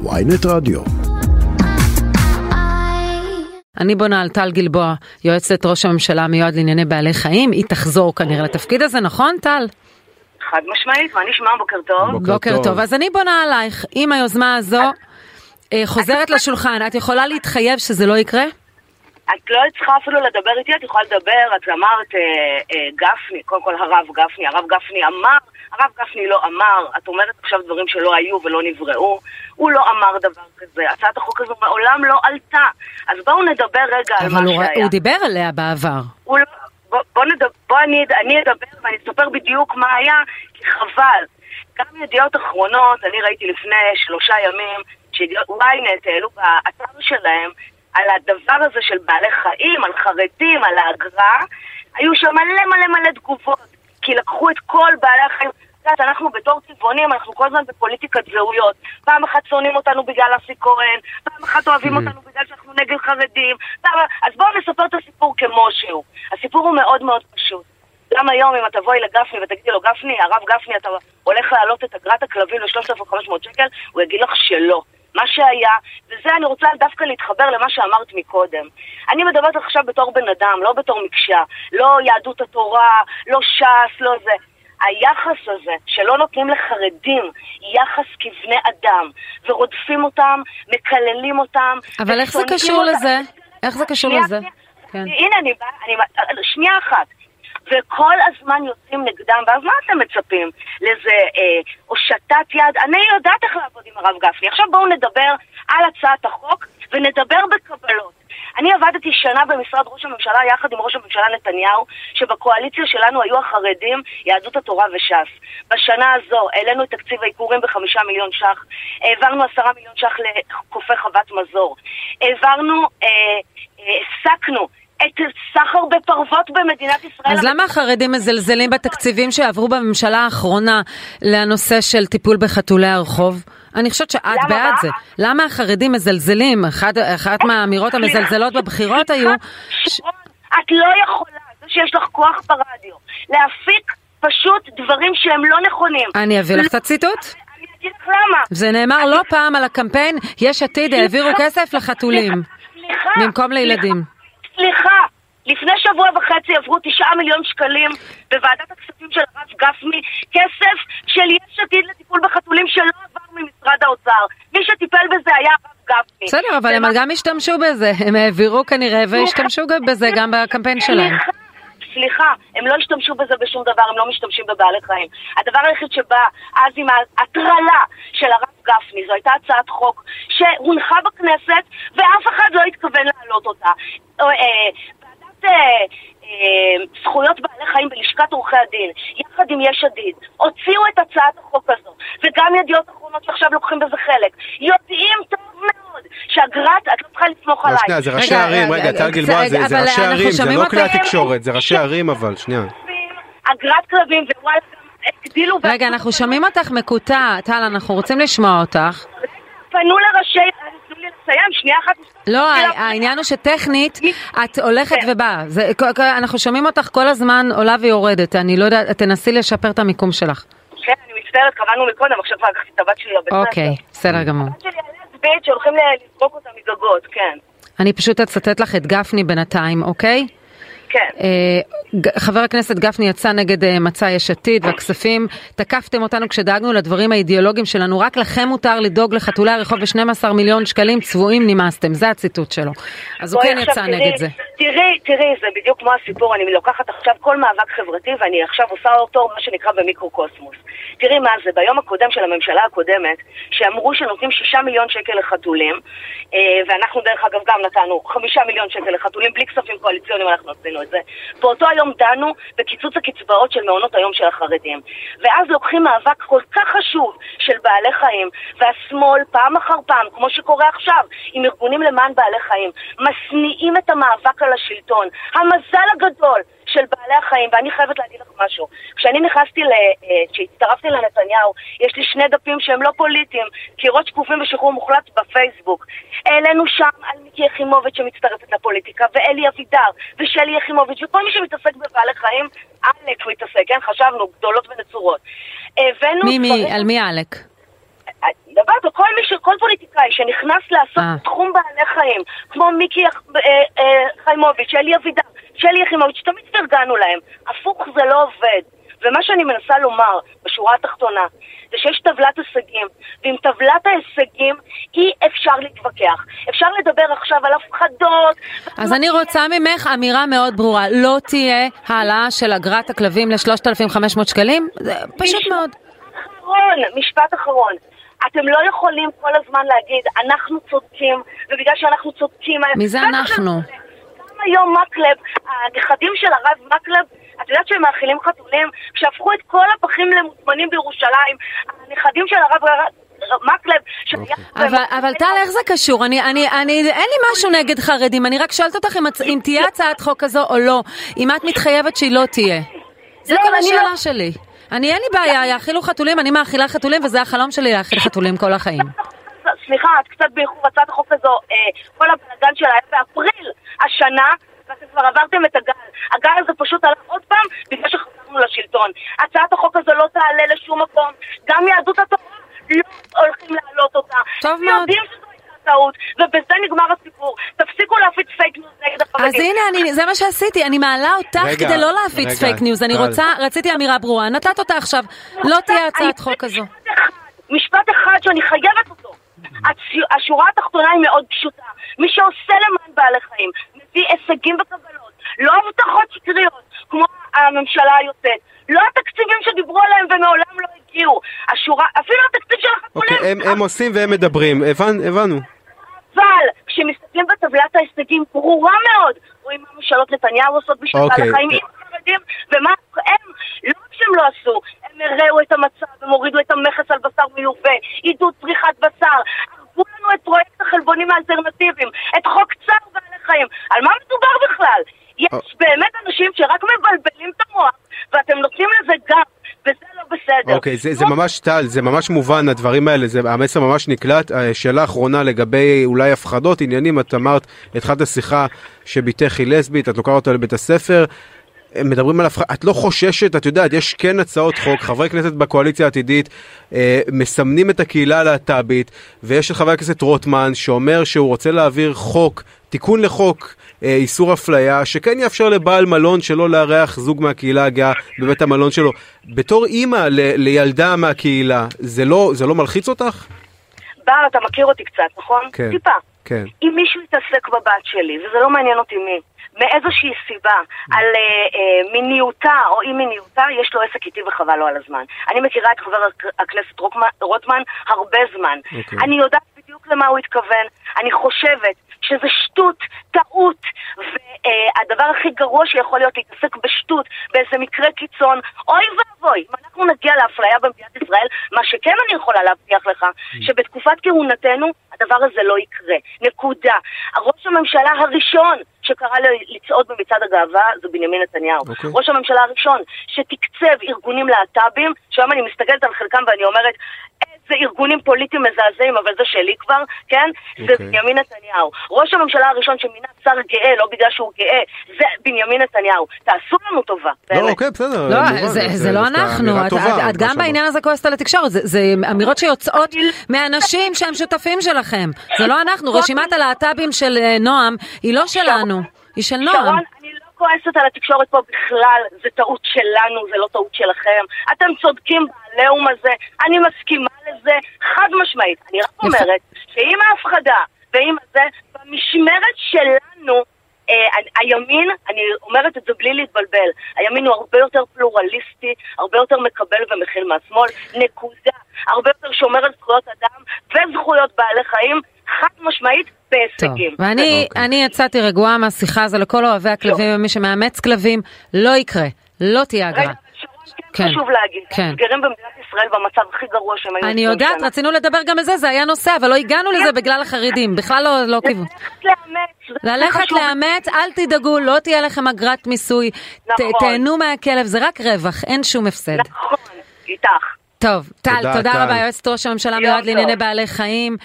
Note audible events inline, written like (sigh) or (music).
ויינט רדיו. אני בונה על טל גלבוע, יועצת ראש הממשלה המיועד לענייני בעלי חיים, היא תחזור כנראה לתפקיד הזה, נכון טל? חד משמעית, מה נשמע? בוקר טוב. בוקר, בוקר טוב. טוב. אז אני בונה עלייך, אם היוזמה הזו אה, חוזרת לשולחן, את יכולה להתחייב שזה לא יקרה? את לא צריכה אפילו לדבר איתי, את יכולה לדבר, את אמרת אה, אה, גפני, קודם כל הרב גפני, הרב גפני אמר, הרב גפני לא אמר, את אומרת עכשיו דברים שלא היו ולא נבראו, הוא לא אמר דבר כזה, הצעת החוק הזו מעולם לא עלתה, אז בואו נדבר רגע על מה הוא, שהיה. אבל הוא דיבר עליה בעבר. הוא לא, בוא, בוא, נדבר, בוא אני, אני אדבר ואני אספר בדיוק מה היה, כי חבל. גם ידיעות אחרונות, אני ראיתי לפני שלושה ימים, ש-ynet העלו באתר שלהם על הדבר הזה של בעלי חיים, על חרדים, על האגרה, היו שם מלא מלא מלא תגובות, כי לקחו את כל בעלי החיים. יודעת, אנחנו בתור צבעונים, אנחנו כל הזמן בפוליטיקת זהויות. פעם אחת שונאים אותנו בגלל אסי כהן, פעם אחת אוהבים אותנו בגלל שאנחנו נגד חרדים. פעם... אז בואו נספר את הסיפור כמו שהוא. הסיפור הוא מאוד מאוד פשוט. גם היום אם את תבואי לגפני ותגידי לו, גפני, הרב גפני, אתה הולך להעלות את אגרת הכלבים ל-3,500 שקל, הוא יגיד לך שלא. מה שהיה, וזה אני רוצה דווקא להתחבר למה שאמרת מקודם. אני מדברת עכשיו בתור בן אדם, לא בתור מקשה, לא יהדות התורה, לא ש"ס, לא זה. היחס הזה שלא נותנים לחרדים יחס כבני אדם ורודפים אותם, מקללים אותם. אבל איך זה קשור לזה? איך זה קשור לזה? כן. הנה, אני באה, שנייה אחת. וכל הזמן יוצאים נגדם, ואז מה אתם מצפים? לאיזה אה, הושטת יד? אני יודעת איך לעבוד עם הרב גפני. עכשיו בואו נדבר על הצעת החוק ונדבר בקבלות. אני עבדתי שנה במשרד ראש הממשלה יחד עם ראש הממשלה נתניהו, שבקואליציה שלנו היו החרדים, יהדות התורה וש"ס. בשנה הזו העלינו את תקציב העיקורים בחמישה מיליון ש"ח, העברנו עשרה מיליון ש"ח לחופי חוות מזור, העברנו, העסקנו אה, אה, את סחר בפרוות במדינת ישראל. אז למה החרדים מזלזלים בתקציבים שעברו בממשלה האחרונה לנושא של טיפול בחתולי הרחוב? אני חושבת שאת בעד זה. למה החרדים מזלזלים? אחת מהאמירות המזלזלות בבחירות היו... את לא יכולה, זה שיש לך כוח ברדיו, להפיק פשוט דברים שהם לא נכונים. אני אביא לך את הציטוט. אני אגיד לך למה. זה נאמר לא פעם על הקמפיין, יש עתיד העבירו כסף לחתולים. במקום לילדים. סליחה, לפני שבוע וחצי עברו תשעה מיליון שקלים בוועדת הכספים של הרב גפני, כסף של יש עתיד לטיפול בחתולים שלא עבר ממשרד האוצר. מי שטיפל בזה היה הרב גפני. בסדר, אבל הם גם השתמשו בזה, הם העבירו כנראה והשתמשו בזה גם בקמפיין שלהם. סליחה, הם לא השתמשו בזה בשום דבר, הם לא משתמשים בבעלי חיים. הדבר היחיד שבא אז עם ההטרלה של הרב גפני, זו הייתה הצעת חוק שהונחה בכנסת ואף אחד לא התכוון להעלות אותה. אה, ועדת אה, זכויות בעלי חיים בלשכת עורכי הדין, יחד עם יש עתיד, הוציאו את הצעת החוק הזו, וגם ידיעות אחרונות שעכשיו לוקחים בזה חלק, יודעים טוב מאוד שאגרת, את לא צריכה לסמוך עליי. שנייה, זה ראשי ערים, רגע, טל גלבוע, זה ראשי ערים, זה לא כלי התקשורת, זה ראשי ערים אבל, שנייה. אגרת כלבים ווואלה הגדילו... רגע, אנחנו שומעים אותך מקוטע, טל, אנחנו רוצים לשמוע אותך. פנו לראשי... לסיים, שנייה אחת. לא, העניין הוא שטכנית את הולכת כן. ובאה. אנחנו שומעים אותך כל הזמן עולה ויורדת. אני לא יודעת, תנסי לשפר את המיקום שלך. כן, אני מצטערת, קבענו מקודם, עכשיו כבר לקחתי את הבת שלי לבית. אוקיי, בסדר גמור. הבת שלי על בית שהולכים לזרוק אותה מגגות, כן. אני פשוט אצטט לך את גפני בינתיים, אוקיי? כן. אה, חבר הכנסת גפני יצא נגד אה, מצע יש עתיד והכספים, תקפתם אותנו כשדאגנו לדברים האידיאולוגיים שלנו, רק לכם מותר לדאוג לחתולי הרחוב ב-12 מיליון שקלים, צבועים נמאסתם, זה הציטוט שלו. אז הוא כן יצא נגד זה. תראי, תראי, זה בדיוק כמו הסיפור, אני לוקחת עכשיו כל מאבק חברתי ואני עכשיו עושה אותו מה שנקרא במיקרוקוסמוס. תראי מה זה, ביום הקודם של הממשלה הקודמת, שאמרו שנותנים שישה מיליון שקל לחתולים, אה, ואנחנו דרך אגב גם נתנו חמישה מיליון שקל לחתולים, בלי כספים קואליציוניים אנחנו עשינו את זה. באותו היום דנו בקיצוץ הקצבאות של מעונות היום של החרדים. ואז לוקחים מאבק כל כך חשוב של בעלי חיים, והשמאל פעם אחר פעם, כמו שקורה עכשיו, עם ארגונים למען בעלי חיים, משניאים את המאבק על השלטון. המזל הגדול של בעלי החיים, ואני חייבת להגיד לך משהו. כשאני נכנסתי, ל... אה, כשהצטרפתי לנתניהו, יש לי שני דפים שהם לא פוליטיים, קירות שקופים ושחרור מוחלט בפייסבוק. העלינו שם על מיקי יחימוביץ' שמצטרפת לפוליטיקה, ואלי אבידר, ושלי יחימוביץ', וכל מי שמתעסק בבעלי חיים, עלק מתעסק, כן? חשבנו, גדולות ונצורות. הבאנו... מי, מי? על מי עלק? דבר, כל מי ש... שכל פוליטיקאי שנכנס לעסוק אה. בתחום בעלי חיים, כמו מיקי חיימוביץ', שלי אבידר, שלי יחימוביץ', תמיד פרגנו להם. הפוך זה לא עובד. ומה שאני מנסה לומר בשורה התחתונה, זה שיש טבלת הישגים, ועם טבלת ההישגים אי אפשר להתווכח. אפשר לדבר עכשיו על הפחדות. אז אני רוצה ממך אמירה מאוד ברורה, לא תהיה העלאה של אגרת הכלבים ל-3,500 שקלים? זה פשוט מאוד. אחרון, משפט אחרון. אתם לא יכולים כל הזמן להגיד, אנחנו צודקים, ובגלל שאנחנו צודקים... מי זה אנחנו? גם היום מקלב, הנכדים של הרב מקלב, את יודעת שהם מאכילים חתולים? שהפכו את כל הפחים למוטמנים בירושלים, הנכדים של הרב מקלב, שהיה... אוקיי. אבל, טל, איך זה קשור? אני, אני, אני, אין לי משהו נגד חרדים, אני רק שואלת אותך אם, אם תהיה הצעת חוק כזו או לא, אם את מתחייבת שהיא לא תהיה. זה כל השאלה לא... שלי. אני, אין לי בעיה, יאכילו חתולים, אני מאכילה חתולים, וזה החלום שלי להאכיל חתולים כל החיים. סליחה, את קצת באיחור, הצעת החוק הזו, אה, כל הבלאגן שלה היה באפריל השנה, ואתם כבר עברתם את הגל. הגל הזה פשוט עלה עוד פעם בגלל שחזרנו לשלטון. הצעת החוק הזו לא תעלה לשום מקום. גם יהדות התורה לא הולכים להעלות אותה. טוב מאוד. יודעים שזו הייתה טעות, ובזה נגמר הסיפור. תפסיקו להפיץ פייק ניוז נגד החרדים. אז הנה, אני, זה מה שעשיתי, אני מעלה אותך רגע, כדי לא להפיץ רגע, פייק ניוז. אני רוצה, רציתי אמירה ברורה, נתת אותה עכשיו. לא תהיה הצעת חוק כזו. משפט אחד שאני חייבת אותו. השורה התחתונה היא מאוד פשוטה. מי שעושה למען בעלי חיים, מביא הישגים וקבלות, לא הבטחות שקריות, כמו הממשלה היוצאת. לא התקציבים שדיברו עליהם ומעולם לא הגיעו. השורה, אפילו התקציב של החתולים. אוקיי, הם, הם עושים והם מדברים, הבנ, הבנו. אבל כשמסתכלים בטבלת ההישגים ברורה מאוד, רואים מה ממשלות נתניהו עושות בשביל אוקיי. בעלי חיים עם החרדים, ומה הם, לא רק שהם לא עשו, הם הראו את המצב, הם הורידו את המכס על בשר מיובא, עידוד צריכת בשר, ערבו לנו את פרויקט החלבונים האלטרנטיביים, את חוק צער בעלי חיים. על מה מדובר בכלל? יש אה. באמת אנשים שרק מבלבלים את המוח, ואתם נותנים לזה גב. לא בסדר. אוקיי, זה, זה ממש טל, זה ממש מובן, הדברים האלה, זה, המסר ממש נקלט. אה, שאלה אחרונה לגבי אולי הפחדות, עניינים, את אמרת, התחלת שיחה שבתך היא לסבית, את לוקחת אותה לבית הספר. מדברים על הפחדה, את לא חוששת, את יודעת, יש כן הצעות חוק, חברי כנסת בקואליציה העתידית אה, מסמנים את הקהילה הלהט"בית, ויש את חבר הכנסת רוטמן שאומר שהוא רוצה להעביר חוק, תיקון לחוק איסור אפליה, שכן יאפשר לבעל מלון שלא לארח זוג מהקהילה הגאה בבית המלון שלו. בתור אימא ל, לילדה מהקהילה, זה לא, זה לא מלחיץ אותך? בר, אתה מכיר אותי קצת, נכון? כן. טיפה. כן. אם מישהו יתעסק בבת שלי, וזה לא מעניין אותי מי, מאיזושהי סיבה על אה, אה, מיניותה או אי מיניותה, יש לו עסק איתי וחבל לו על הזמן. אני מכירה את חבר הכנסת רוטמן הרבה זמן. Okay. אוקיי. אני יודעת למה הוא התכוון. אני חושבת שזה שטות, טעות, והדבר הכי גרוע שיכול להיות להתעסק בשטות, באיזה מקרה קיצון, אוי ואבוי, אם אנחנו נגיע לאפליה במדינת ישראל, מה שכן אני יכולה להבטיח לך, mm. שבתקופת כהונתנו הדבר הזה לא יקרה. נקודה. ראש הממשלה הראשון שקרא לצעוד במצעד הגאווה זה בנימין נתניהו. Okay. אוקיי. ראש הממשלה הראשון שתקצב ארגונים להט"בים, שהיום אני מסתכלת על חלקם ואני אומרת, איזה ארגונים פוליטיים מזעזעים, אבל זה שלי כבר, כן? Okay. זה אוקיי. בנימין נתניהו. ראש הממשלה הראשון שמינה שר גאה, לא בגלל שהוא גאה, זה בנימין נתניהו. תעשו לנו טובה, לא, באמת. לא, אוקיי, בסדר. לא, זה, זה, זה לא אנחנו. את, טובה, את, את גם בעניין הזה כועסת על התקשורת. זה, זה אמירות שיוצאות מאנשים (laughs) שהם שותפים שלכם. זה לא אנחנו. רשימת הלהט"בים של אה, נועם היא לא שלנו, היא של נועם. כועסת על התקשורת פה בכלל, זה טעות שלנו, זה לא טעות שלכם. אתם צודקים בעליהום הזה, אני מסכימה לזה חד משמעית. אני רק אומרת שעם ההפחדה ועם זה, במשמרת שלנו, אה, הימין, אני אומרת את זה בלי להתבלבל, הימין הוא הרבה יותר פלורליסטי, הרבה יותר מקבל ומכיל מהשמאל, נקודה. הרבה יותר שומר על זכויות אדם וזכויות בעלי חיים, חד משמעית, בהישגים. טוב, ואני אוקיי. יצאתי רגועה מהשיחה הזו לכל אוהבי הכלבים לא. ומי שמאמץ כלבים, לא יקרה, לא תהיה אגרה. רגע, כן, חשוב להגיד, כן. הסגרים במדינת ישראל במצב הכי גרוע שהם היו אני יודעת, שנה. רצינו לדבר גם על זה, זה היה נושא, אבל לא הגענו לזה כן. בגלל החרדים, בכלל לא, לא כיוון. ללכת לאמץ. ללכת לאמץ, אל תדאגו, לא תהיה לכם אגרת מיסוי, נכון. תהנו מהכלב, זה רק רווח, אין שום הפסד. נכון, איתך. טוב, טל, תודה, תודה רבה, יועצת ראש הממשלה מיועד לענייני בעלי חיים.